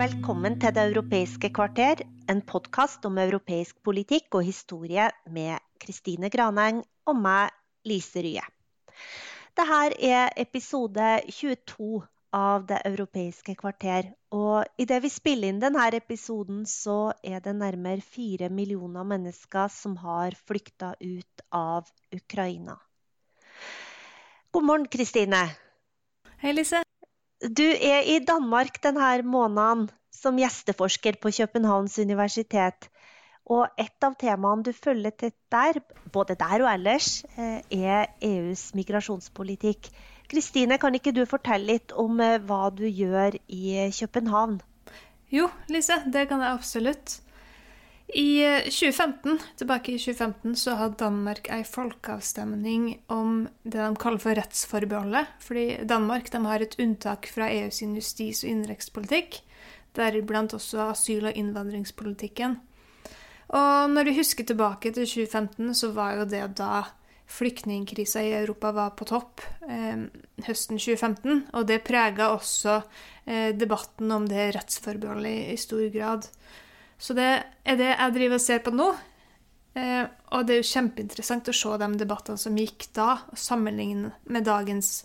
Velkommen til Det europeiske kvarter, en podkast om europeisk politikk og historie med Kristine Graneng og meg, Lise Rye. Dette er episode 22 av Det europeiske kvarter. Og idet vi spiller inn denne episoden, så er det nærmere fire millioner mennesker som har flykta ut av Ukraina. God morgen, Kristine. Hei, Lise. Du er i Danmark denne måneden som gjesteforsker på Københavns universitet. Og et av temaene du følger tett der, både der og ellers, eh, er EUs migrasjonspolitikk. Kristine, kan ikke du fortelle litt om eh, hva du gjør i København? Jo, Lise, det kan jeg absolutt. I eh, 2015, tilbake i 2015 så hadde Danmark ei folkeavstemning om det de kaller for rettsforbeholdet. Fordi Danmark de har et unntak fra EUs justis- og innenrikspolitikk, deriblant også asyl- og innvandringspolitikken. Og når du husker tilbake til 2015, så var jo det da flyktningkrisa i Europa var på topp eh, høsten 2015. Og det prega også eh, debatten om det rettsforbeholdet i, i, stor grad. Så det er det jeg driver og ser på nå. Eh, og det er jo kjempeinteressant å se de debattene som gikk da, sammenlignet med dagens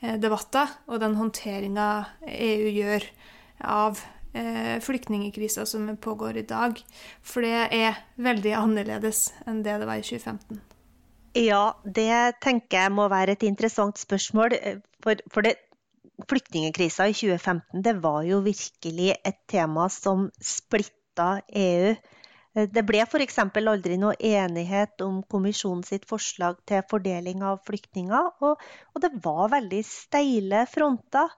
eh, debatter og den håndteringa EU gjør av eh, flyktningkrisa som pågår i dag. For det er veldig annerledes enn det det var i 2015. Ja, det tenker jeg må være et interessant spørsmål. Eh, for, for det, flyktningkrisa i 2015 det var jo virkelig et tema som splitta EU. Eh, det ble f.eks. aldri noe enighet om kommisjonen sitt forslag til fordeling av flyktninger, og, og det var veldig steile fronter.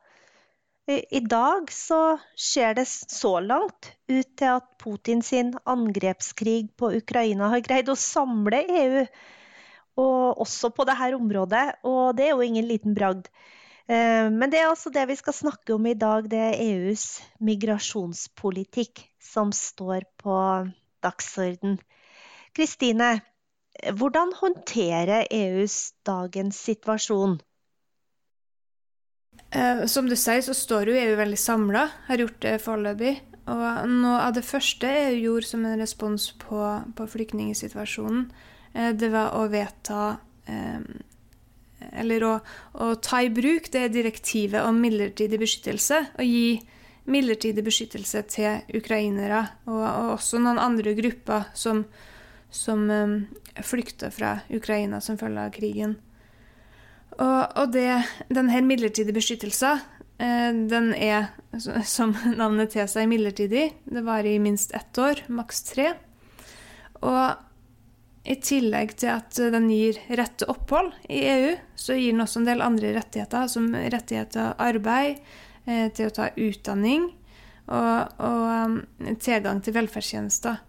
I dag så ser det så langt ut til at Putin sin angrepskrig på Ukraina har greid å samle EU og også på dette området, og det er jo ingen liten bragd. Eh, men det er altså det vi skal snakke om i dag, det er EUs migrasjonspolitikk som står på dagsorden. Kristine, hvordan håndterer EUs dagens situasjon? Eh, som du sier, så står jo EU veldig samla, har gjort det foreløpig. Og noe av det første EU gjorde som en respons på, på flyktningsituasjonen, eh, det var å vedta eh, Eller å, å, ta i bruk det direktivet om midlertidig beskyttelse. Og gi midlertidig beskyttelse til ukrainere og, og også noen andre grupper som, som um, flykter fra Ukraina som følge av krigen. Og, og det, denne midlertidige beskyttelsen, eh, den er, altså, som navnet tilsier, midlertidig. Det varer i minst ett år, maks tre. Og i tillegg til at den gir rett til opphold i EU, så gir den også en del andre rettigheter, som rettighet til arbeid, eh, til å ta utdanning og, og eh, tilgang til velferdstjenester.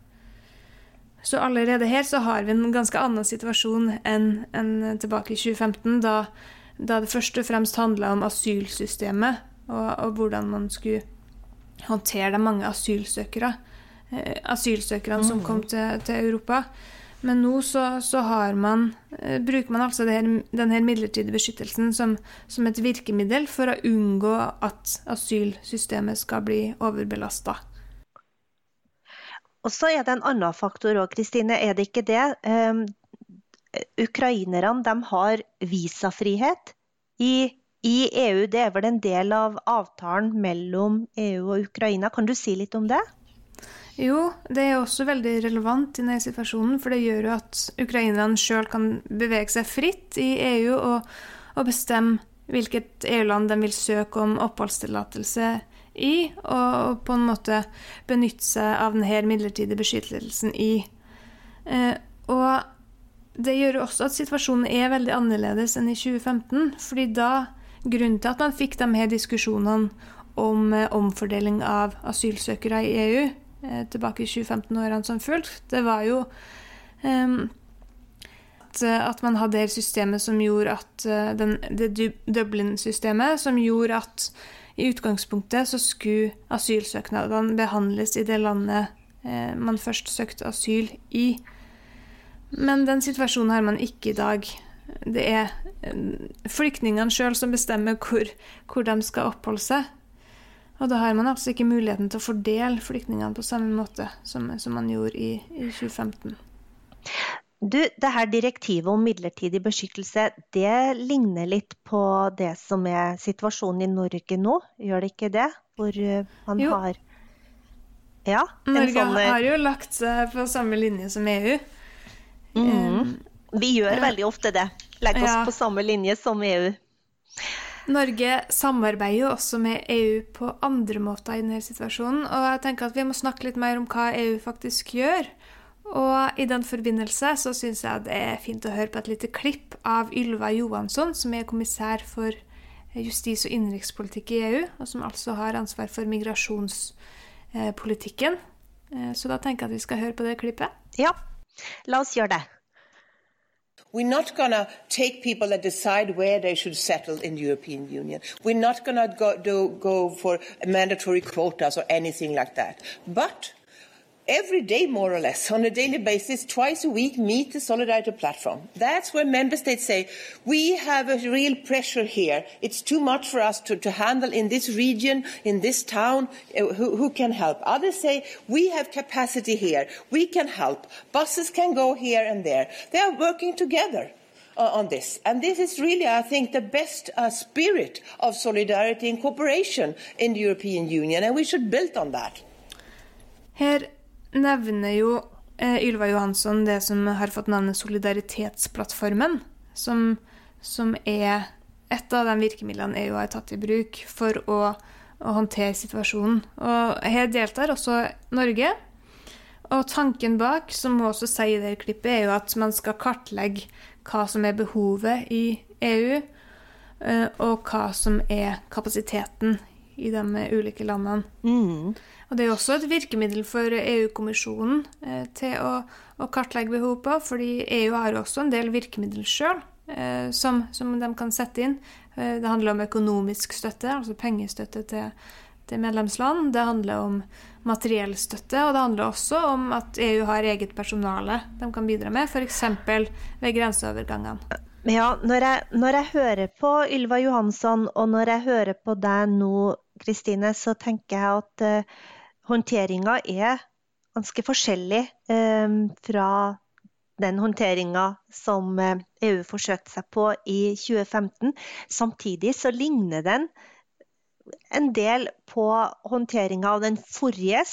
Så allerede her så har vi en ganske annen situasjon enn, enn tilbake i 2015, da, da, det først og fremst handla om asylsystemet og, og, hvordan man skulle håndtere de mange asylsøkere, eh, asylsøkerne mm. som kom til, til Europa. Men nå så, så man, eh, bruker man altså her, denne midlertidige beskyttelsen som, som, et virkemiddel for å unngå at asylsystemet skal bli overbelasta. Og så er det en annen faktor òg, Kristine. Er det ikke det? Um, ukrainerne har visafrihet i, i, EU. Det er vel en del av avtalen mellom EU og Ukraina. Kan du si litt om det? Jo, det er også veldig relevant i denne situasjonen, for det gjør jo at ukrainerne sjøl kan bevege seg fritt i EU og, og bestemme hvilket EU-land de vil søke om oppholdstillatelse i, i, og på en måte benytte seg av denne midlertidige beskyttelsen i. Eh, og det gjør også at situasjonen er veldig annerledes enn i 2015, fordi da grunnen til at man fikk de her diskusjonene om eh, omfordeling av asylsøkere i EU eh, tilbake i 2015-årene som fulgte, det var jo um, at, eh, at, man hadde det systemet som gjorde at eh, den, det Dublin-systemet som gjorde at i utgangspunktet så skulle asylsøknadene behandles i det landet eh, man først søkte asyl i. Men den situasjonen har man ikke i dag. Det er eh, flyktningene sjøl som bestemmer hvor, hvor, de skal oppholde seg. Og da har man altså ikke muligheten til å fordele flyktningene på samme måte som, som man gjorde i, i 2015. Du, det her direktivet om midlertidig beskyttelse, det ligner litt på det som er situasjonen i Norge nå, gjør det ikke det? Hvor eh, man jo. har Ja, Norge sånn, eh, har jo lagt seg på samme linje som EU. Mm. Um, Vi gjør veldig ofte det. Legger oss ja. på samme linje som EU. Norge samarbeider jo også med EU på andre måter i denne situasjonen. Og jeg tenker at vi må snakke litt mer om hva EU faktisk gjør. Og i den forbindelse så syns jeg det er fint å høre på et lite klipp av Ylva Johansson, som er kommissær for justis- og innenrikspolitikk i EU, og som altså har ansvar for migrasjonspolitikken. Eh, så da tenker jeg at vi skal høre på det klippet. Ja, la oss gjøre det. We're not going to take people that decide where they should settle in the European Union. We're not going to go, go for mandatory quotas or anything like that. But every day, more or less, on a daily basis, twice a week, meet the Solidarity Platform. That's where member states say, we have a real pressure here. It's too much for us to, to handle in this region, in this town. Uh, who, who, can help? Others say, we have capacity here. We can help. Buses can go here and there. They are working together. Uh, on this. And this is really, I think, the best uh, spirit of solidarity and cooperation in the European Union, and we should build on that. Nevner jo eh, Ylva Johansson det som har fått navnet Solidaritetsplattformen, som, som er et av de virkemidlene EU har tatt i bruk for å, å håndtere situasjonen. Og her deltar også Norge. Og tanken bak, som hun også sier i det klippet, er jo at man skal kartlegge hva som er behovet i EU, eh, og hva som er kapasiteten i de ulike landene. Mm. Og Det er også et virkemiddel for EU-kommisjonen eh, til å, å, kartlegge behov på, fordi EU har også en del virkemidler sjøl eh, som, som, de kan sette inn. Eh, det handler om økonomisk støtte, altså pengestøtte til, til medlemsland. Det handler om materiell støtte, og det handler også om at EU har eget personale de kan bidra med, f.eks. ved grenseovergangene. Ja, når jeg, når jeg, hører på Ylva Johansson, og når jeg hører på deg nå, Kristine, så tenker jeg at uh, håndteringa er ganske forskjellig eh, fra den håndteringa som eh, EU eh, sig forsøkte seg på i 2015. Samtidig så ligner den en del på håndteringa av den forrige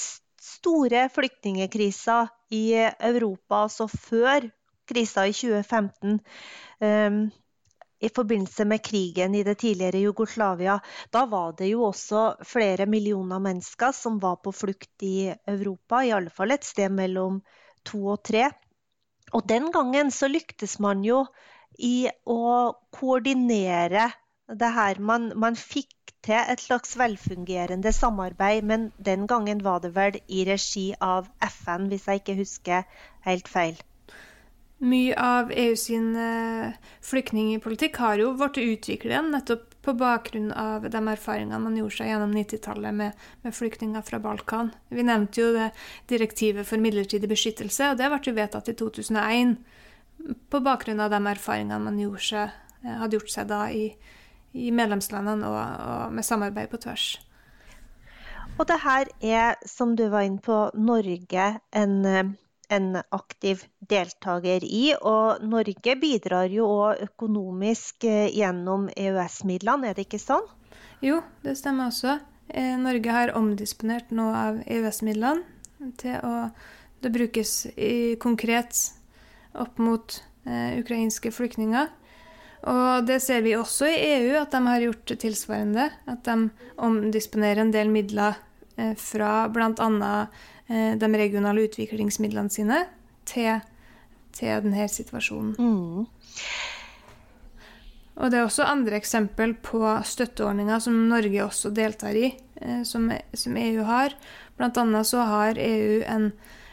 store flyktningekrisa i Europa, altså før krisa i 2015 i forbindelse med krigen i det tidligere Jugoslavia. Da var det jo også flere millioner mennesker som var på flukt i Europa, i alle fall et sted mellom to og tre. Og den gangen så lyktes man jo i å koordinere det her. Man, man fikk til et slags velfungerende samarbeid, men den gangen var det vel i regi av FN, hvis jeg ikke husker helt feil. Mye av EU sin eh, flyktningpolitikk har jo blitt utviklet nettopp på bakgrunn av de erfaringene man gjorde seg gjennom 90-tallet med, med, flyktninger fra Balkan. Vi nevnte jo det direktivet for midlertidig beskyttelse, og det ble jo vedtatt i 2001 på bakgrunn av de erfaringene man seg, eh, hadde gjort seg da i, i medlemslandene og, og, med samarbeid på tvers. Og det her er, som du var inne på, Norge en eh, en aktiv deltaker i. Og Norge bidrar jo òg økonomisk eh, gjennom EØS-midlene, er det ikke sånn? Jo, det stemmer også. Eh, Norge har omdisponert noe av EØS-midlene til å Det brukes i, konkret opp mot eh, ukrainske flyktninger. Og det ser vi også i EU, at de har gjort tilsvarende. At de omdisponerer en del midler fra bl.a. Eh, de regionale utviklingsmidlene sine til, til denne situasjonen. Mm. Og det er også andre eksempel på støtteordninger som Norge også deltar i, eh, som, som EU har. Annet så har EU en,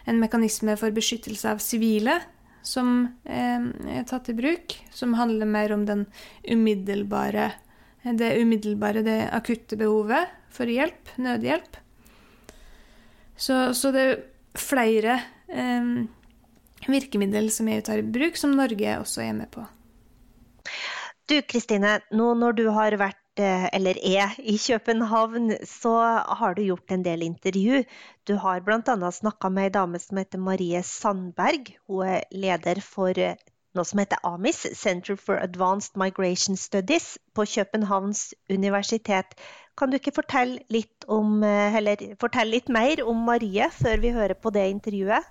en mekanisme for beskyttelse av sivile som eh, er tatt i bruk, som handler mer om den umiddelbare, det umiddelbare, det akutte behovet for hjelp, nødhjelp. Så, så det er flere eh, virkemidler som EU tar i bruk, som Norge også er med på. Du Kristine, nå når du har vært eh, eller er i København, så har du gjort en del intervju. Du har bl.a. snakka med ei dame som heter Marie Sandberg. Hun er leder for eh, noe som heter AMIS, Center for Advanced Migration Studies, på Københavns universitet. Kan du ikke fortelle litt, om, eh, eller, fortelle litt mer om Marie før vi hører på det intervjuet?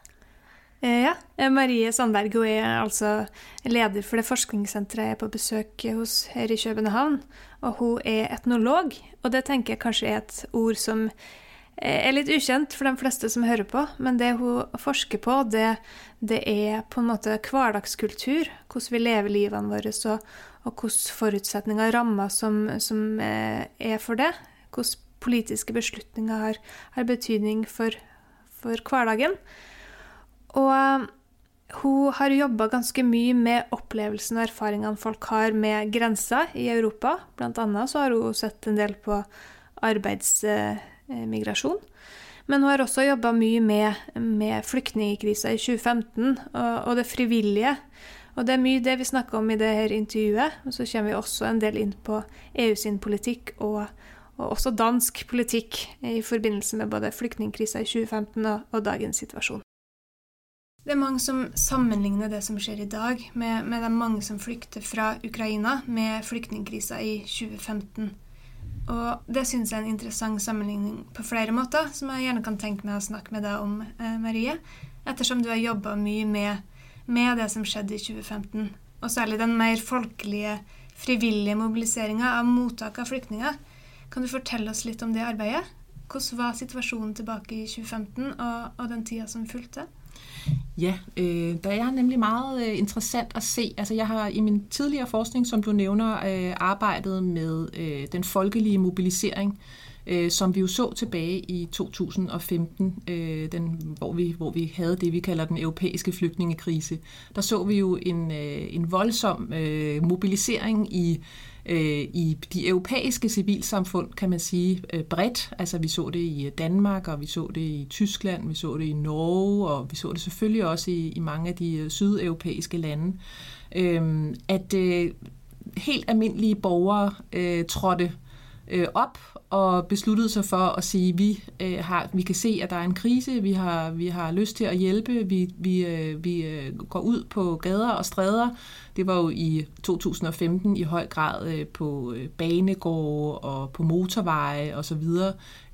Eh, ja. Eh, Marie Sandberg hun er altså leder for det forskningssenteret jeg er på besøk hos her i København. Og hun er etnolog, og det tenker jeg kanskje er et ord som Eh, er litt ukjent for de fleste som hører på. Men det hun forsker på, det, det er på en måte hverdagskultur. Hvordan vi lever livene våre, og, og hvilke forutsetninger og rammer som, som, eh, er for det. Hvordan politiske beslutninger har, har betydning for, for hverdagen. Og eh, hun har jobba ganske mye med opplevelsen og erfaringene folk har med grenser i Europa. Blant annet så har hun sett en del på Eh, migrasjon. Men hun har også jobba mye med, med flyktningkrisa i 2015 og, og, det frivillige. Og det er mye det vi snakker om i det her intervjuet. Og så kommer vi også en del inn på EU sin politikk og, og også dansk politikk i forbindelse med både flyktningkrisa i 2015 og, og dagens situasjon. Det er mange som sammenligner det som skjer i dag, med, med de mange som flykter fra Ukraina, med flyktningkrisa i 2015. Og det syns jeg er en interessant sammenligning på flere måter, som jeg gjerne kan tenke meg å snakke med deg om, eh, Marie. Ettersom du har jobba mye med, med, det som skjedde i 2015. Og særlig den mer folkelige, frivillige mobiliseringa av mottak av flyktninger. Kan du fortelle oss litt om det arbeidet? Hvordan var situasjonen tilbake i 2015 og, og den tida som fulgte? Ja, øh, der er nemlig meget øh, interessant at se. Altså, jeg har i min tidligere forskning, som du nævner, øh, arbejdet med øh, den folkelige mobilisering, øh, som vi jo så tilbage i 2015, øh, den, hvor, vi, hvor vi havde det, vi kalder den europæiske flygtningekrise. Der så vi jo en, øh, en voldsom øh, mobilisering i øh, i de europæiske civilsamfund, kan man sige, øh, bredt. Altså vi så det i øh, Danmark, og vi så det i Tyskland, vi så det i Norge, og vi så det selvfølgelig også i, i mange af de øh, sydeuropæiske lande. Øh, at øh, helt almindelige borgere øh, trådte øh, øh, op og besluttede sig for at sige, vi, øh, har, vi kan se, at der er en krise, vi har, vi har lyst til at hjælpe, vi, vi, øh, vi øh, går ud på gader og stræder. Det var jo i 2015 i høj grad øh, på øh, banegårde og på motorveje osv.,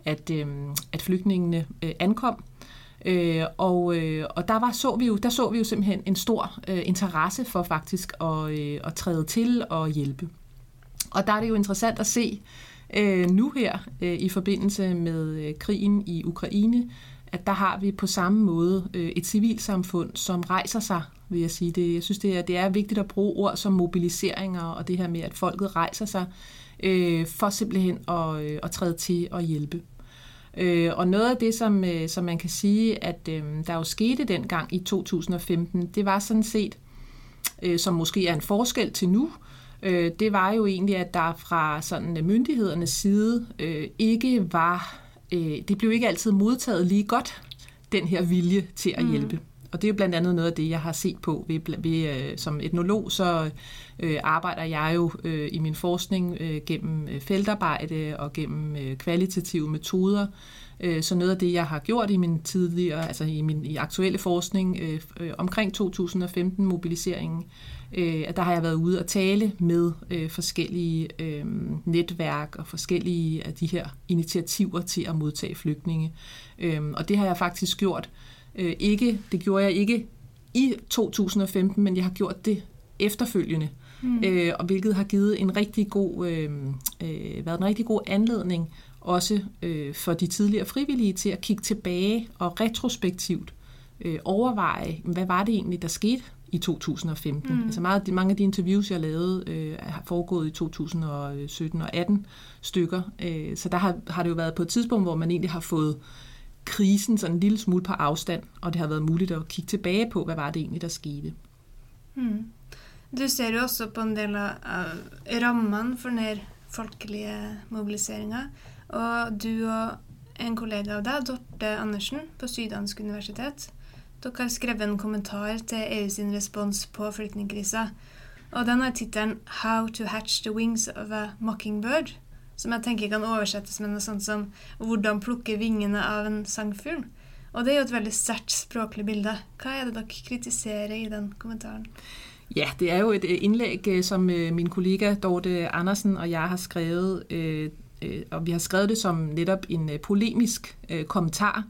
at, øh, at flygtningene øh, ankom. Øh, og, øh, og der var så vi jo der så vi jo simpelthen en stor øh, interesse for faktisk at, øh, at træde til og hjælpe. Og der er det jo interessant at se, øh, nu her øh, i forbindelse med øh, krigen i Ukraine, at der har vi på samme måde øh, et civilsamfund, som rejser sig, vil jeg sige. Det, jeg synes, det er, det er vigtigt at bruge ord som mobiliseringer og det her med, at folket rejser sig øh, for simpelthen at, øh, at træde til og hjælpe. Øh, og noget af det, som, øh, som man kan sige, at øh, der jo skete dengang i 2015, det var sådan set, øh, som måske er en forskel til nu, øh, det var jo egentlig, at der fra sådan øh, myndighedernes side øh, ikke var, øh, det blev ikke altid modtaget lige godt, den her vilje til at mm. hjælpe. Og det er jo blandt andet noget af det, jeg har set på ved, ved, øh, som etnolog, så øh, arbejder jeg jo øh, i min forskning øh, gennem øh, feltarbejde og gennem øh, kvalitative metoder. Øh, så noget af det, jeg har gjort i min tidligere, altså i min i aktuelle forskning øh, øh, omkring 2015-mobiliseringen, øh, at der har jeg været ude og tale med øh, forskellige øh, netværk og forskellige af de her initiativer til at modtage flygtninge. Øh, og det har jeg faktisk gjort. Øh, ikke, det gjorde jeg ikke i 2015, men jeg har gjort det efterfølgende. Mm. Øh, og hvilket har givet en rigtig god, øh, øh, været en rigtig god anledning også øh, for de tidligere frivillige til at kigge tilbage og retrospektivt øh, overveje, hvad var det egentlig, der skete i 2015. Mm. Altså meget, mange af de interviews, jeg lavede, øh, har foregået i 2017 og 18 stykker. Øh, så der har, har det jo været på et tidspunkt, hvor man egentlig har fået krisen sådan en lille smule på afstand, og det har været muligt at kigge tilbage på, hvad var det egentlig, der skete. Mm. Du ser jo også på en del af rammen for den folkelige mobiliseringer, Og du og en kollega av deg, Dorte Andersen på Syddansk universitet, dere har skrevet en kommentar til EU sin respons på flyktningkrisa. Og den har tittelen 'How to hatch the wings of a mockingbird', som jeg tenker kan oversettes med noe sånt som 'Hvordan plukke vingene av en sangfugl'. Og det er jo et veldig sterkt språklig bilde. Hva er det dere kritiserer i den kommentaren? Ja, det er jo et øh, indlæg, øh, som øh, min kollega Dorte Andersen og jeg har skrevet, øh, og vi har skrevet det som netop en polemisk kommentar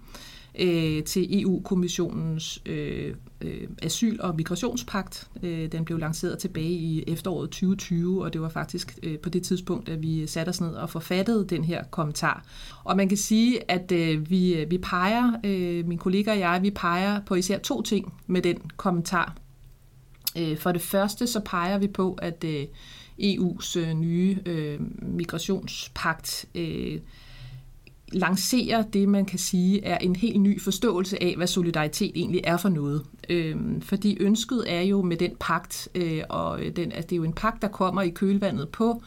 Øh, til EU-kommissionens øh, øh, asyl- og migrationspagt. Den blev lanceret tilbage i efteråret 2020, og det var faktisk på det tidspunkt, at vi satte os ned og forfattede den her kommentar. Og man kan sige, at vi, vi peger, min kollega og jeg, vi peger på især to ting med den kommentar. Øh, for det første så peger vi på, at øh, EU's øh, nye migrationspagt lancerer det, man kan sige er en helt ny forståelse af, hvad solidaritet egentlig er for noget. Øhm, fordi ønsket er jo med den pagt, øh, og den, at det er jo en pagt, der kommer i kølvandet på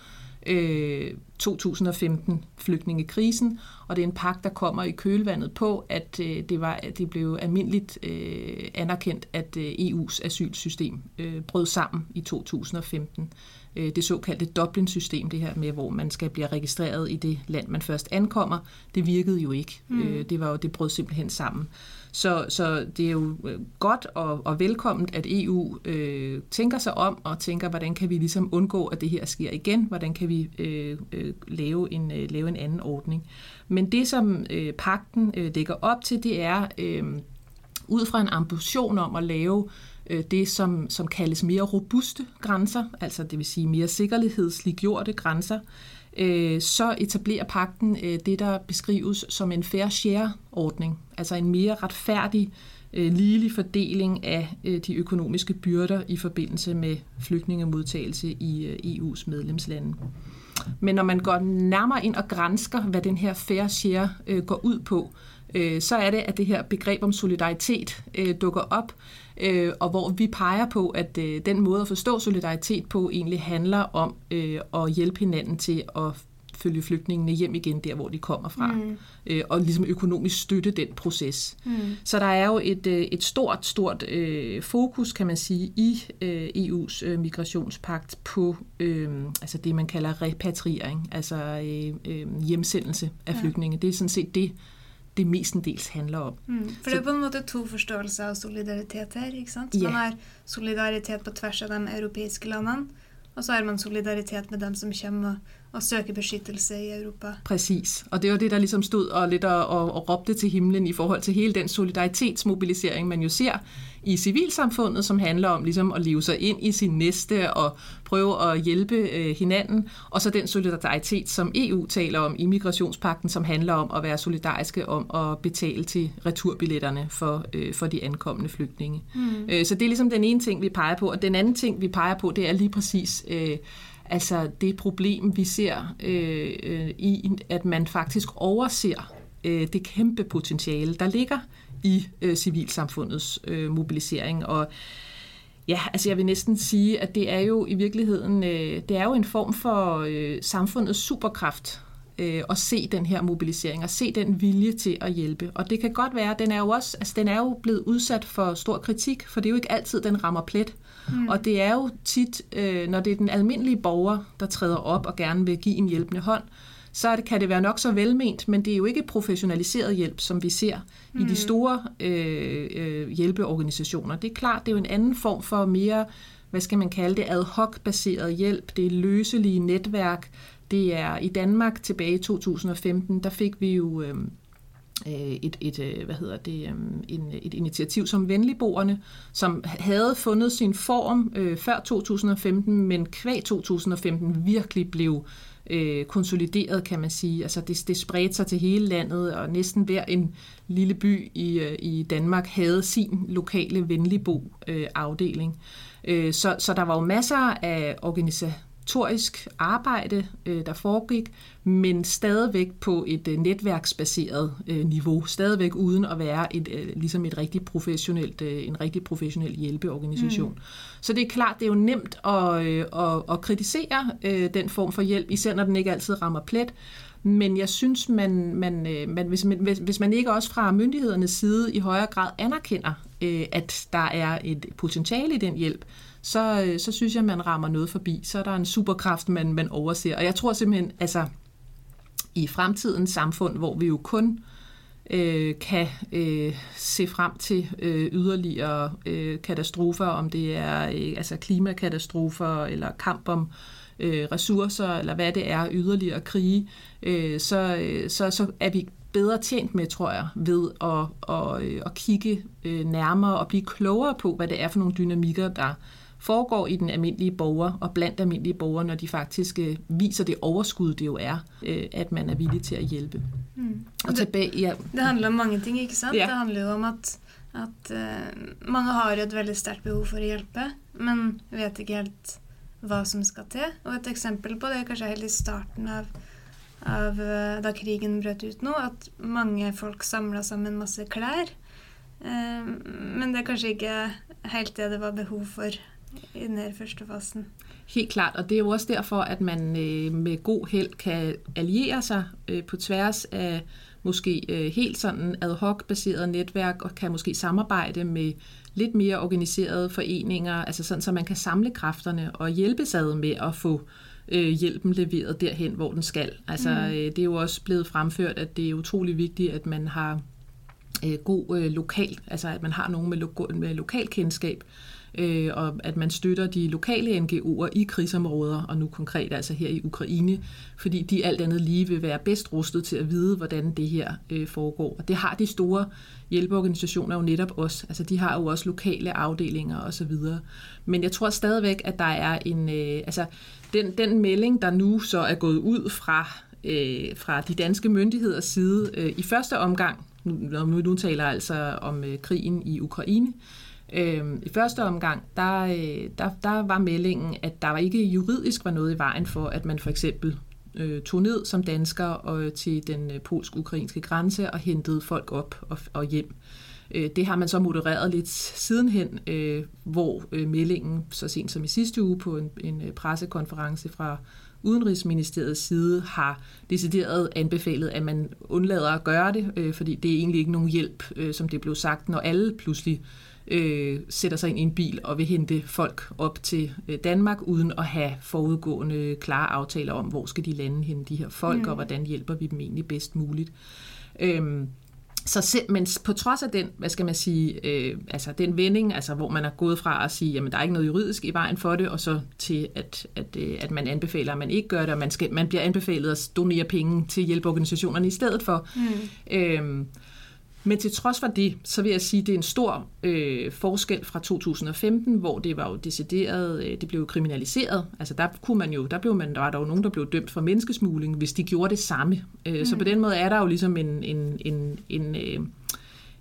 øh, 2015 flygtningekrisen, og det er en pagt, der kommer i kølvandet på, at øh, det, var, at det blev almindeligt øh, anerkendt, at øh, EU's asylsystem øh, brød sammen i 2015. Øh, det såkaldte Dublin-system, det her med, hvor man skal blive registreret i det land, man først ankommer, det virkede jo ikke. Mm. Øh, det var jo, det brød simpelthen sammen. Så, så det er jo godt og, og velkomment, at EU øh, tænker sig om og tænker, hvordan kan vi ligesom undgå, at det her sker igen? Hvordan kan vi øh, øh, lave, en, øh, lave en anden ordning? Men det, som øh, pakten øh, lægger op til, det er øh, ud fra en ambition om at lave øh, det, som, som kaldes mere robuste grænser, altså det vil sige mere sikkerhedsliggjorte grænser, øh, så etablerer pakten øh, det, der beskrives som en fair share-ordning, altså en mere retfærdig, øh, ligelig fordeling af øh, de økonomiske byrder i forbindelse med flygtningemodtagelse i øh, EU's medlemslande. Men når man går nærmere ind og grænsker, hvad den her fair share øh, går ud på, øh, så er det, at det her begreb om solidaritet øh, dukker op, øh, og hvor vi peger på, at øh, den måde at forstå solidaritet på egentlig handler om øh, at hjælpe hinanden til at følge flygtningene hjem igen der, hvor de kommer fra, mm. øh, og ligesom økonomisk støtte den proces. Mm. Så der er jo et, øh, et stort, stort øh, fokus, kan man sige, i øh, EU's øh, migrationspagt på øh, altså det, man kalder repatriering, altså øh, øh, hjemsendelse af ja. flygtninge. Det er sådan set det, det mestendels handler om. Mm, for det er på en måte to forståelser av solidaritet her. ikke sant? Yeah. Man har solidaritet på tvers av de europeiske landene, og så har man solidaritet med dem som kommer og søger beskyttelse i Europa. Præcis, og det var det, der ligesom stod og lidt og, og, og råbte til himlen i forhold til hele den solidaritetsmobilisering, man jo ser i civilsamfundet, som handler om ligesom at leve sig ind i sin næste og prøve at hjælpe øh, hinanden, og så den solidaritet, som EU taler om i migrationspakten, som handler om at være solidariske om at betale til returbilletterne for, øh, for de ankommende flygtninge. Mm. Øh, så det er ligesom den ene ting, vi peger på, og den anden ting, vi peger på, det er lige præcis... Øh, Altså det problem, vi ser øh, øh, i, at man faktisk overser øh, det kæmpe potentiale, der ligger i øh, civilsamfundets øh, mobilisering. Og ja, altså jeg vil næsten sige, at det er jo i virkeligheden, øh, det er jo en form for øh, samfundets superkraft, øh, at se den her mobilisering og se den vilje til at hjælpe. Og det kan godt være, den er jo også, altså den er jo blevet udsat for stor kritik, for det er jo ikke altid, den rammer plet. Mm. Og det er jo tit, øh, når det er den almindelige borger, der træder op og gerne vil give en hjælpende hånd, så det, kan det være nok så velment, men det er jo ikke professionaliseret hjælp, som vi ser mm. i de mm. store øh, øh, hjælpeorganisationer. Det er klart, det er jo en anden form for mere, hvad skal man kalde det, ad hoc-baseret hjælp. Det er løselige netværk. Det er i Danmark tilbage i 2015, der fik vi jo... Øhm, øh, et, et, øh, hvad hedder det, øhm, en, et initiativ som Venligboerne, som havde fundet sin form øh, før 2015, men kvæg 2015 virkelig blev øh, konsolideret, kan man sige. Altså det, det spredte sig til hele landet, og næsten hver en lille by i, øh, i Danmark havde sin lokale venligbo-afdeling. Øh, øh, så, så der var jo masser af organisationer, organisatorisk arbejde, øh, der foregik, men stadigvæk på et øh, netværksbaseret øh, niveau, stadigvæk uden at være et, ligesom et rigtig professionelt, en rigtig professionel hjælpeorganisation. Mm. Så det er klart, det er jo nemt at, at, at kritisere den form for hjælp, især når den ikke altid rammer plet, men jeg synes, man, man, man, hvis, man, hvis man ikke også fra myndighedernes side i højere grad anerkender, at der er et potentiale i den hjælp, så, øh, så synes jeg, man rammer noget forbi. Så er der en superkraft, man, man overser. Og jeg tror simpelthen, altså i fremtidens samfund, hvor vi jo kun øh, kan øh, se frem til øh, yderligere øh, katastrofer, om det er øh, altså klimakatastrofer eller kamp om øh, ressourcer, eller hvad det er, yderligere krige, øh, så, øh, så, så er vi bedre tjent med, tror jeg, ved at, at, øh, at kigge øh, nærmere og blive klogere på, hvad det er for nogle dynamikker, der foregår i den almindelige borger og blandt almindelige borgere, når de faktisk øh, viser det overskud, det jo er, øh, at man er villig til at hjælpe. Mm. Og tilbage, ja. Det handler om mange ting, ikke sant? Ja. Det handler jo om at, at uh, mange har et veldig stærkt behov for at hjælpe, men vet ikke helt hvad som skal til. Og et eksempel på det er kanskje helt i starten av, av uh, da krigen brøt ut nå, at mange folk samlet sammen masse klær. Uh, men det er kanskje ikke helt det det var behov for i den her første fasen. Helt klart, og det er jo også derfor, at man øh, med god held kan alliere sig øh, på tværs af måske øh, helt sådan ad hoc baseret netværk og kan måske samarbejde med lidt mere organiserede foreninger, altså sådan, så man kan samle kræfterne og hjælpe sig med at få øh, hjælpen leveret derhen, hvor den skal. Altså, mm. øh, det er jo også blevet fremført, at det er utrolig vigtigt, at man har øh, god øh, lokal, altså at man har nogen med, lo- med lokalkendskab, øh, og at man støtter de lokale NGO'er i krigsområder, og nu konkret altså her i Ukraine, fordi de alt andet lige vil være bedst rustet til at vide, hvordan det her øh, foregår. Og det har de store hjælpeorganisationer jo netop også. Altså de har jo også lokale afdelinger osv. Men jeg tror stadigvæk, at der er en... Øh, altså den, den melding, der nu så er gået ud fra, øh, fra de danske myndigheders side øh, i første omgang, nu, nu, nu taler altså om øh, krigen i Ukraine, Øh, Øhm, I første omgang, der, øh, der, der var meldingen, at der var ikke juridisk var noget i vejen for, at man for eksempel øh, tog ned som dansker og øh, til den øh, polsk-ukrainske grænse og hentede folk op og, og hjem. Øh, det har man så modereret lidt sidenhen, øh, hvor øh, meldingen så sent som i sidste uge på en, en øh, pressekonference fra Udenrigsministeriets side har decideret anbefalet, at man undlader at gøre det, øh, fordi det er egentlig ikke nogen hjælp, øh, som det blev sagt, når alle pludselig øh, sætter sig ind i en bil og vil hente folk op til øh, Danmark, uden at have forudgående klare aftaler om, hvor skal de lande hen, de her folk, mm. og hvordan hjælper vi dem egentlig bedst muligt. Øhm, så selv, men på trods af den, hvad skal man sige, øh, altså den vending, altså hvor man er gået fra at sige, jamen der er ikke noget juridisk i vejen for det, og så til at, at, øh, at man anbefaler, at man ikke gør det, og man, skal, man bliver anbefalet at donere penge til hjælpeorganisationerne i stedet for. Mm. Øhm, men til trods for det, så vil jeg sige, at det er en stor øh, forskel fra 2015, hvor det var jo decideret, øh, det blev jo kriminaliseret. Altså der kunne man jo, der blev man, der var der jo nogen, der blev dømt for menneskesmugling, hvis de gjorde det samme. Øh, mm. Så på den måde er der jo ligesom en, en, en, en øh,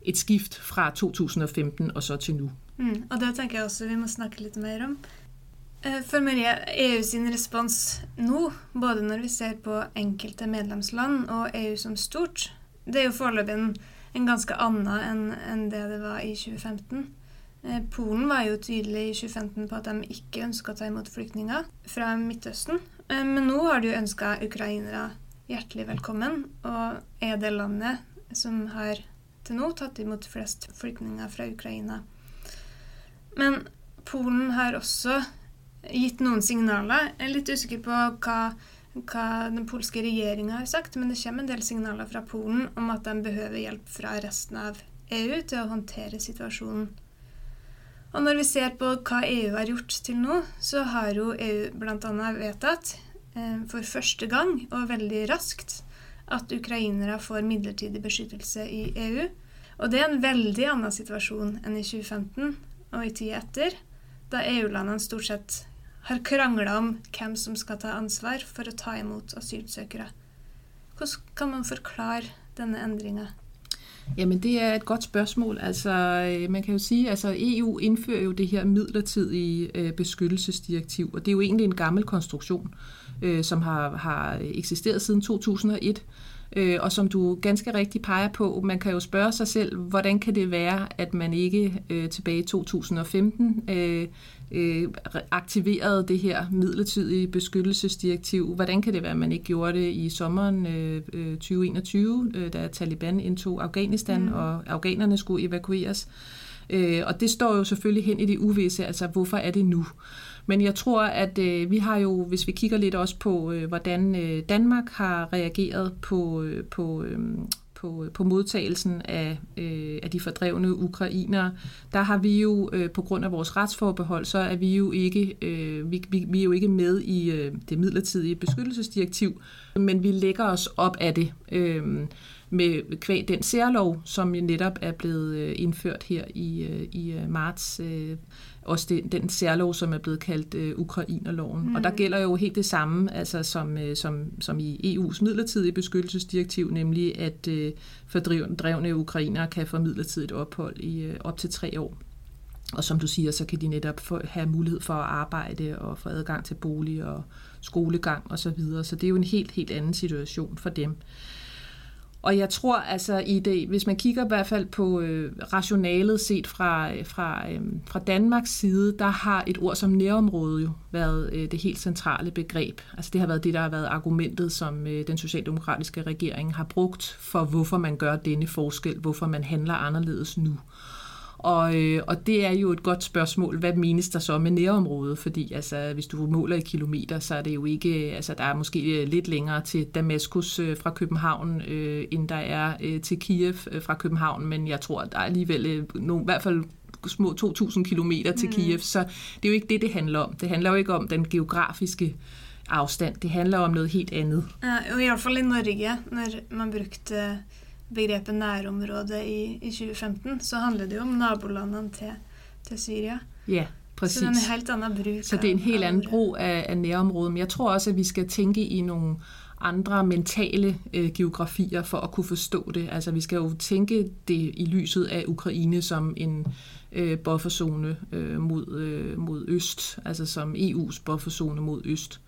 et skift fra 2015 og så til nu. Mm, og det tænker jeg også, vi må snakke lidt mere om. For Maria, EU sin respons nå, både når vi ser på enkelte medlemsland og EU som stort, det er jo foreløpig en en ganske annen enn en det det var i 2015. Eh, Polen var jo tydelig i 2015 på at de ikke ønska å ta imot flyktninger fra Midtøsten. Eh, men nå har de jo ønska ukrainere hjertelig velkommen, og er det landet som har til nå tatt imot flest flyktninger fra Ukraina. Men Polen har også gitt noen signaler. Jeg er litt usikker på hva hva den polske regjeringa har sagt, men det kommer en del signaler fra Polen om at de behøver hjelp fra resten av EU til å håndtere situasjonen. Og når vi ser på hva EU har gjort til nå, så har jo EU bl.a. vedtatt eh, for første gang, og veldig raskt, at ukrainere får midlertidig beskyttelse i EU. Og det er en veldig annen situasjon enn i 2015 og i tida etter, da EU-landene stort sett har krangla om hvem som skal ta ansvar for å ta imot asylsøkere. Hvordan kan man forklare denne endringa? Jamen det er et godt spørgsmål. Altså øh, man kan jo sige, altså EU indfører jo det her midlertidige øh, beskyttelsesdirektiv, og det er jo egentlig en gammel konstruktion, øh, som har, har eksisteret siden 2001. Øh, og som du ganske rigtigt peger på, man kan jo spørge sig selv, hvordan kan det være, at man ikke øh, tilbage i 2015 øh, øh, aktiverede det her midlertidige beskyttelsesdirektiv. Hvordan kan det være, at man ikke gjorde det i sommeren øh, 2021, øh, da Taliban indtog Afghanistan, mm. og afghanerne skulle evakueres? Øh, og det står jo selvfølgelig hen i det uvisse, altså hvorfor er det nu? Men jeg tror, at øh, vi har jo, hvis vi kigger lidt også på, øh, hvordan øh, Danmark har reageret på, øh, på, øh, på, på modtagelsen af, øh, af de fordrevne ukrainere, der har vi jo øh, på grund af vores retsforbehold, så er vi jo ikke, øh, vi, vi, vi er jo ikke med i øh, det midlertidige beskyttelsesdirektiv, men vi lægger os op af det. Øh, med kvæg den særlov, som netop er blevet øh, indført her i, i i øh. øh også den, den særlov, som er blevet kaldt uh, Ukrainerloven. Mm. Og der mm. gælder jo helt det samme, altså som, som, som i EU's midlertidige beskyttelsesdirektiv, nemlig at uh, fordrevne ukrainere kan få midlertidigt ophold i uh, op til tre år. Og som du siger, så kan de netop få, have mulighed for at arbejde og få adgang til bolig og skolegang osv. Så, videre. så det er jo en helt, helt anden situation for dem. Og jeg tror altså i det, hvis man kigger i hvert fald på øh, rationalet set fra, øh, fra, øh, fra Danmarks side, der har et ord som nærområde jo været øh, det helt centrale begreb. Altså det har været det, der har været argumentet, som øh, den socialdemokratiske regering har brugt for, hvorfor man gør denne forskel, hvorfor man handler anderledes nu. Og, øh, og det er jo et godt spørgsmål, hvad menes der så med nærområdet? Fordi altså, hvis du måler i kilometer, så er det jo ikke, altså der er måske lidt længere til Damaskus øh, fra København, øh, end der er øh, til Kiev øh, fra København, men jeg tror, der er alligevel øh, nogle, i hvert fald små 2.000 kilometer til mm. Kiev, så det er jo ikke det, det handler om. Det handler jo ikke om den geografiske afstand. Det handler om noget helt andet. Ja, i hvert fall i Norge, når man brugte begrepet nærområde i, i 2015, så handler det jo om nabolandene til, til Syria. Ja, præcis. Så det er en helt anden brug. Så det er en helt anden brug af, af nærområdet. Men jeg tror også, at vi skal tænke i nogle andre mentale øh, geografier for at kunne forstå det. Altså vi skal jo tænke det i lyset af Ukraine som en øh, bufferzone øh, mod, øh, mod øst, altså som EU's bufferzone mod øst.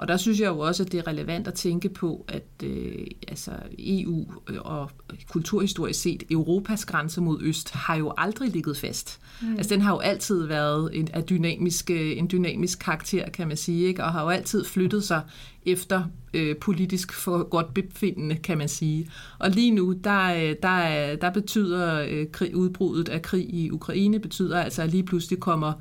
Og der synes jeg jo også, at det er relevant at tænke på, at øh, altså EU og kulturhistorisk set, Europas grænse mod øst har jo aldrig ligget fast. Mm. Altså den har jo altid været en, en, dynamisk, øh, en dynamisk karakter, kan man sige, ikke? og har jo altid flyttet sig efter øh, politisk for godt befindende, kan man sige. Og lige nu, der, øh, der, der betyder øh, krig, udbruddet af krig i Ukraine, betyder altså, at lige pludselig kommer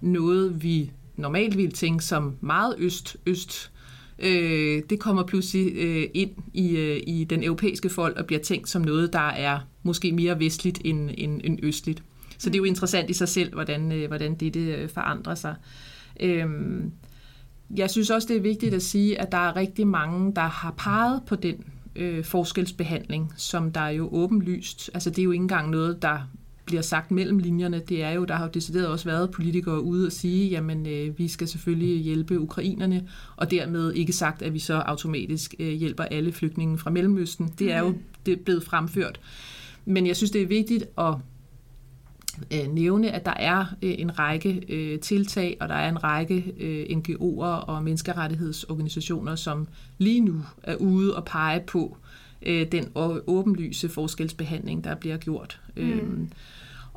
noget, vi normalt ville tænke som meget øst-øst, øh, det kommer pludselig øh, ind i, øh, i den europæiske folk og bliver tænkt som noget, der er måske mere vestligt end, end, end østligt. Så det er jo interessant i sig selv, hvordan, øh, hvordan det, det øh, forandrer sig. Øh, jeg synes også, det er vigtigt at sige, at der er rigtig mange, der har peget på den øh, forskelsbehandling, som der er jo åbenlyst. Altså det er jo ikke engang noget, der bliver sagt mellem linjerne, det er jo, der har jo decideret også været politikere ude og sige, jamen øh, vi skal selvfølgelig hjælpe ukrainerne, og dermed ikke sagt, at vi så automatisk øh, hjælper alle flygtninge fra Mellemøsten. Det er jo mhm. det er blevet fremført. Men jeg synes, det er vigtigt at øh, nævne, at der er øh, en række øh, tiltag, og der er en række øh, NGO'er og menneskerettighedsorganisationer, som lige nu er ude og pege på øh, den åbenlyse forskelsbehandling, der bliver gjort. Mm. Øhm,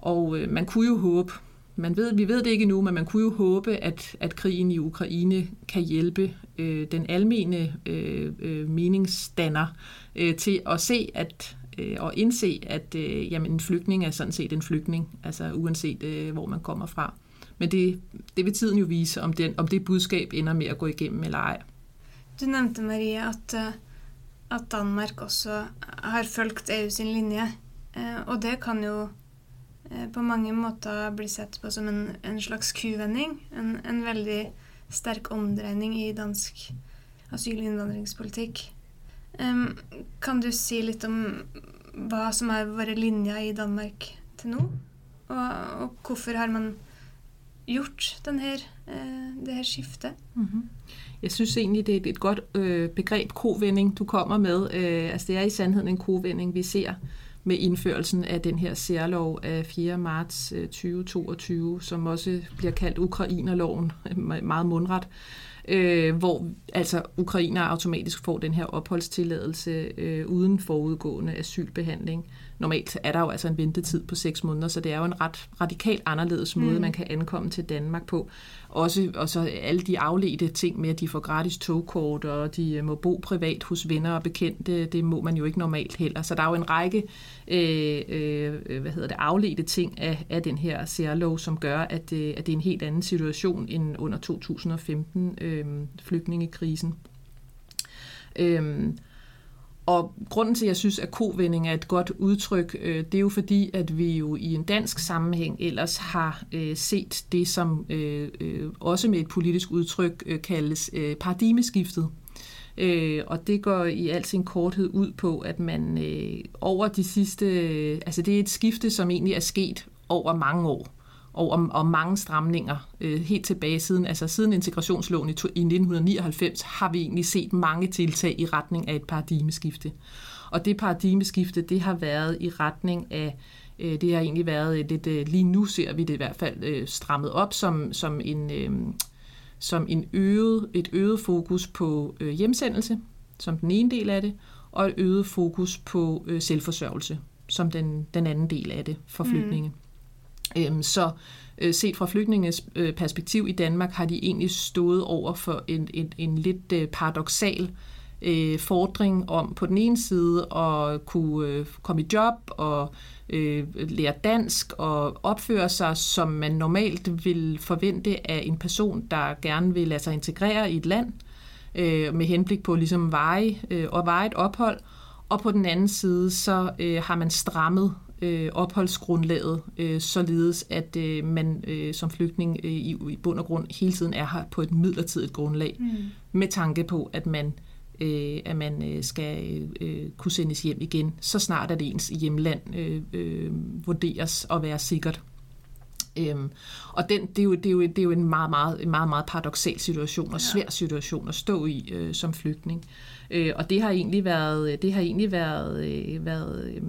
og øh, man kunne jo håbe, man ved, vi ved det ikke endnu, men man kunne jo håbe, at, at krigen i Ukraine kan hjælpe øh, den almene øh, øh, meningsdanner øh, til at se at øh, og indse, at øh, jamen, en flygtning er sådan set en flygtning, altså uanset øh, hvor man kommer fra. Men det, det vil tiden jo vise, om, den, om det budskab ender med at gå igennem eller ej. Du nævnte, Maria, at, øh, at Danmark også har fulgt EU sin linje. Eh, og det kan jo eh, på mange måter bli sett på som en, en slags kuvending. En, en, veldig sterk omdreining i dansk asyl- Um, kan du si litt om hva som er vært linja i Danmark til nå? Og, og hvorfor har man gjort denne, eh, det her skiftet? Mm-hmm. Jeg synes egentlig, det er et godt øh, begreb, kovending, du kommer med. Øh, altså det er i sandheden en kovending, vi ser med indførelsen af den her særlov af 4. marts 2022, øh, som også bliver kaldt Ukrainerloven, meget mundret, øh, hvor altså ukrainer automatisk får den her opholdstilladelse øh, uden forudgående asylbehandling. Normalt er der jo altså en ventetid på seks måneder, så det er jo en ret radikalt anderledes måde, mm. man kan ankomme til Danmark på. Også og så alle de afledte ting med, at de får gratis togkort, og de øh, må bo privat hos venner og bekendte, det må man jo ikke normalt heller. Så der er jo en række øh, øh, hvad hedder det, afledte ting af, af den her særlov, som gør, at, øh, at det er en helt anden situation end under 2015 øh, flygtningekrisen. Øh, og grunden til, at jeg synes, at kovending er et godt udtryk, øh, det er jo fordi, at vi jo i en dansk sammenhæng ellers har øh, set det, som øh, øh også med et politisk udtryk øh, kaldes øh, paradigmeskiftet. og det går i al sin korthed ud på, at man over de sidste... altså det er et skifte, som egentlig er sket over mange år og og, mange stramninger øh, helt tilbage siden, altså siden integrationsloven i, to, i 1999, har vi egentlig set mange tiltag i retning af et paradigmeskifte. Og det paradigmeskifte, det har været i retning af, øh, det har egentlig været øh, lidt, øh, lige nu ser vi det i hvert fald øh, strammet op som, som en, øh, som en øget, et øget fokus på øh, hjemsendelse, som den ene del af det, og et øget fokus på øh, selvforsørgelse, som den, den anden del af det for flygtninge. Mm. Øhm, så øh, set fra flygtninges øh, perspektiv i Danmark har de egentlig stået over for en, en, en lidt øh, paradoxal øh, fordring om på den ene side at kunne øh, komme i job og øh, lære dansk og opføre sig, som man normalt vil forvente af en person, der gerne vil lade sig integrere i et land øh, med henblik på ligesom veje øh, og veje et ophold. Og på den anden side, så øh, har man strammet øh, opholdsgrundlaget, øh, således at øh, man øh, som flygtning øh, i, i bund og grund hele tiden er her på et midlertidigt grundlag, mm. med tanke på, at man øh, at man øh, skal øh, kunne sendes hjem igen, så snart at ens hjemland øh, øh, vurderes at være sikkert. Øhm, og den, det, er jo, det, er jo, det er jo en meget, meget, en meget, meget paradoxal situation og svær situation at stå i øh, som flygtning. Øh, og det har egentlig været, det har egentlig været, øh, været øh,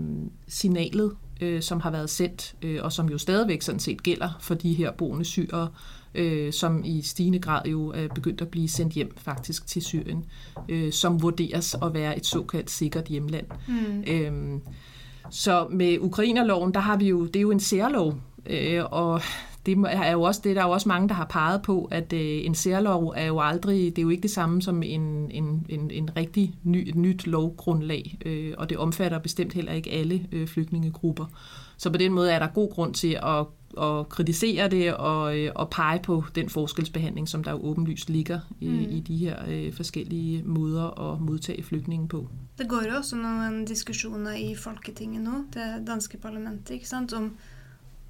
signalet, øh, som har været sendt, øh, og som jo stadigvæk sådan set gælder for de her boende syrere, øh, som i stigende grad jo er begyndt at blive sendt hjem faktisk til Syrien, øh, som vurderes at være et såkaldt sikkert hjemland. Mm. Øh, så med Ukrainerloven, der har vi jo, det er jo en særlov, øh, og det er jo også det, der er jo også mange, der har peget på, at øh, en særlov er jo aldrig, det er jo ikke det samme som en, en, en, en rigtig ny, et nyt lovgrundlag, øh, og det omfatter bestemt heller ikke alle øh, flygtningegrupper. Så på den måde er der god grund til at, at kritisere det og, øh, og pege på den forskelsbehandling, som der jo åbenlyst ligger i, mm. i de her øh, forskellige måder at modtage flygtninge på. Det går jo også nogle diskussioner i Folketinget nu, det danske parlament, ikke sant, om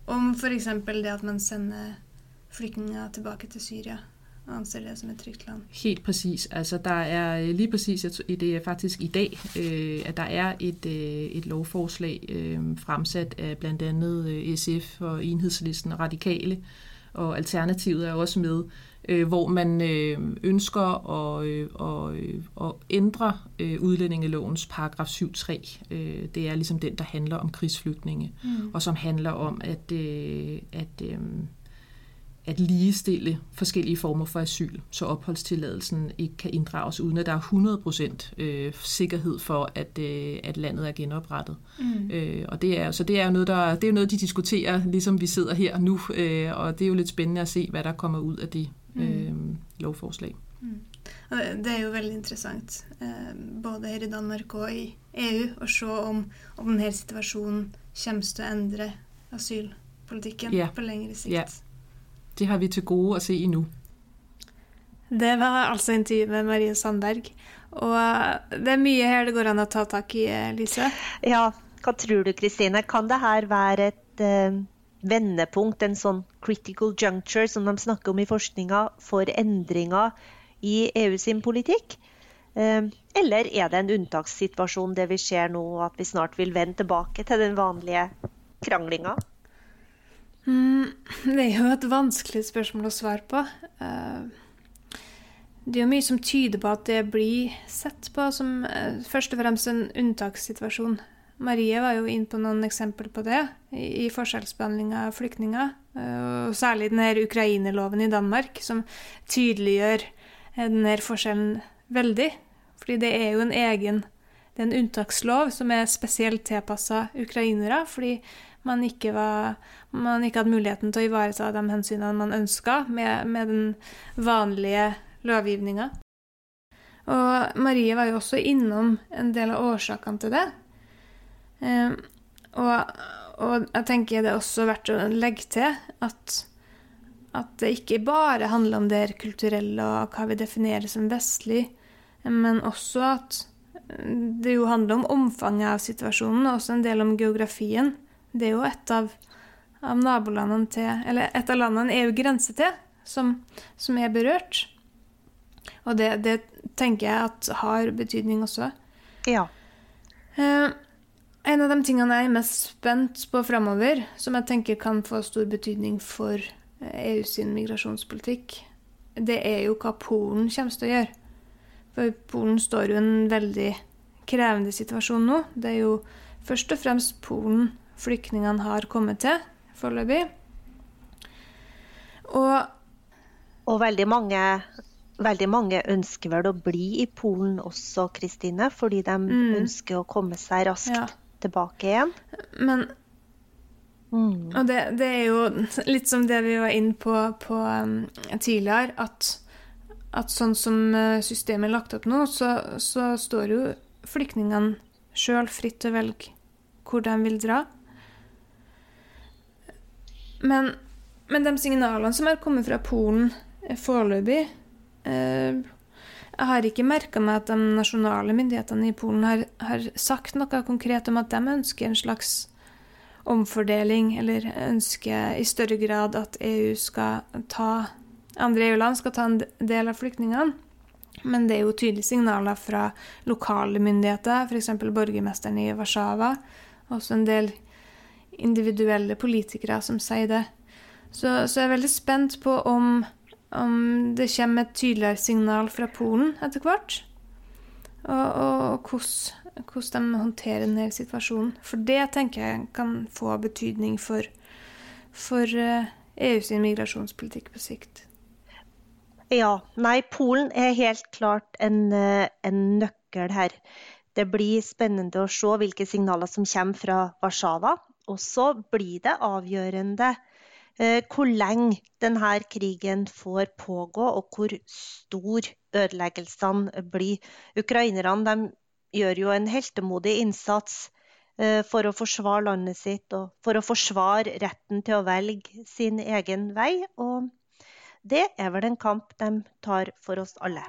om f.eks. det at man sender flygtninger tilbage til Syrien og anser det som et trygt land. Helt præcis. Altså der er øh, lige præcis, det er faktisk i dag, øh, at der er et, øh, et lovforslag øh, fremsat af blandt andet øh, SF og Enhedslisten og Radikale, og Alternativet er også med, øh, hvor man øh, ønsker at, øh, og, øh, at ændre øh, udlændingelovens paragraf 7.3. Øh, det er ligesom den, der handler om krigsflygtninge, mm. og som handler om at, øh, at, øh, at ligestille forskellige former for asyl, så opholdstilladelsen ikke kan inddrages, uden at der er 100% øh, sikkerhed for, at, øh, at landet er genoprettet. Mm. Øh, og det er, så det er jo noget, der, det er noget, de diskuterer, ligesom vi sidder her nu, øh, og det er jo lidt spændende at se, hvad der kommer ud af det mm. øh, lovforslag. Mm. Det er jo veldig interessant, eh, både her i Danmark og i EU, å se om, om denne situasjonen kommer til å endre asylpolitikken yeah. på lengre sikt. Yeah. Det har vi til gode at se endnu. Det var altså intervju med Marie Sandberg. Og det er mye her det går an å ta tak i, Lise? Ja, hva tror du, Kristine? Kan det her være et uh, vendepunkt, en sånn critical juncture som de snakker om i forskninga, for endringer i EU sin politikk? Uh, eller er det en unntakssituasjon, det vi ser nå, at vi snart vil vende tilbake til den vanlige kranglinga? Mm, det er jo et vanskelig spørsmål å svare på. Eh, det er jo mye som tyder på at det blir sett på som eh, først og fremst en unntakssituasjon. Marie var jo inne på noen eksempler på det i, forskjellsbehandling av flyktninger. Eh, og særlig denne ukrainerloven i Danmark, som tydeliggjør denne forskjellen veldig. Fordi det er jo en egen det er en unntakslov som er spesielt tilpassa ukrainere. fordi man ikke, var, man ikke, hadde muligheten til å ivareta de hensynene man ønska med, med, den vanlige lovgivninga. Og Marie var jo også innom en del av årsakene til det. Eh, og, og, jeg tenker det er også verdt å legge til at, at det ikke bare handler om det kulturelle og hva vi definerer som vestlig, men også at det jo handler om omfanget av situasjonen, og også en del om geografien. Det er jo et av, av nabolandene til Eller et av landene EU grenser til, som, som, er berørt. Og det, det, tenker jeg at har betydning også. Ja. Eh, en av de tingene jeg er mest spent på framover, som jeg tenker kan få stor betydning for EU eh, sin migrasjonspolitikk, det er jo hva Polen kommer til å gjøre. For Polen står jo i en veldig krevende situasjon nå. Det er jo først og fremst Polen flyktningene har kommet til foreløpig. Og, og veldig, mange, veldig mange ønsker vel å bli i Polen også, Kristine, fordi de mm. ønsker å komme seg raskt ja. tilbake igjen. Men mm. Og det, det, er jo litt som det vi var inne på, på um, tidligere, at, at, sånn som uh, systemet er lagt opp nå, så, så står jo flyktningene sjøl fritt til å velge hvor de vil dra. Men, men de signalene som har kommet fra Polen eh, foreløpig eh, Jeg har ikke merka meg at de nasjonale myndighetene i Polen har, har, sagt noe konkret om at de ønsker en slags omfordeling, eller ønsker i større grad at EU skal ta andre EU-land skal ta en del av flyktningene. Men det er jo tydelige signaler fra lokale myndigheter, f.eks. borgermesteren i Warszawa. Også en del individuelle politikere som sier det. Så, så jeg er veldig spent på om, om, det kommer et tydeligere signal fra Polen etter hvert. Og, og, og hvordan, hvordan, de håndterer denne situasjonen. For det tenker jeg kan få betydning for, for EUs eh, e migrasjonspolitikk på sikt. Ja. Nei, Polen er helt klart en, eh, en nøkkel her. Det blir spennende å se hvilke signaler som kommer fra Warszawa. Og så blir det avgjørende eh, hvor lenge denne krigen får pågå, og hvor stor ødeleggelsene blir. Ukrainerne gjør jo en heltemodig innsats eh, for å forsvare landet sitt og for å forsvare retten til å velge sin egen vei. Og det er vel en kamp de tar for oss alle.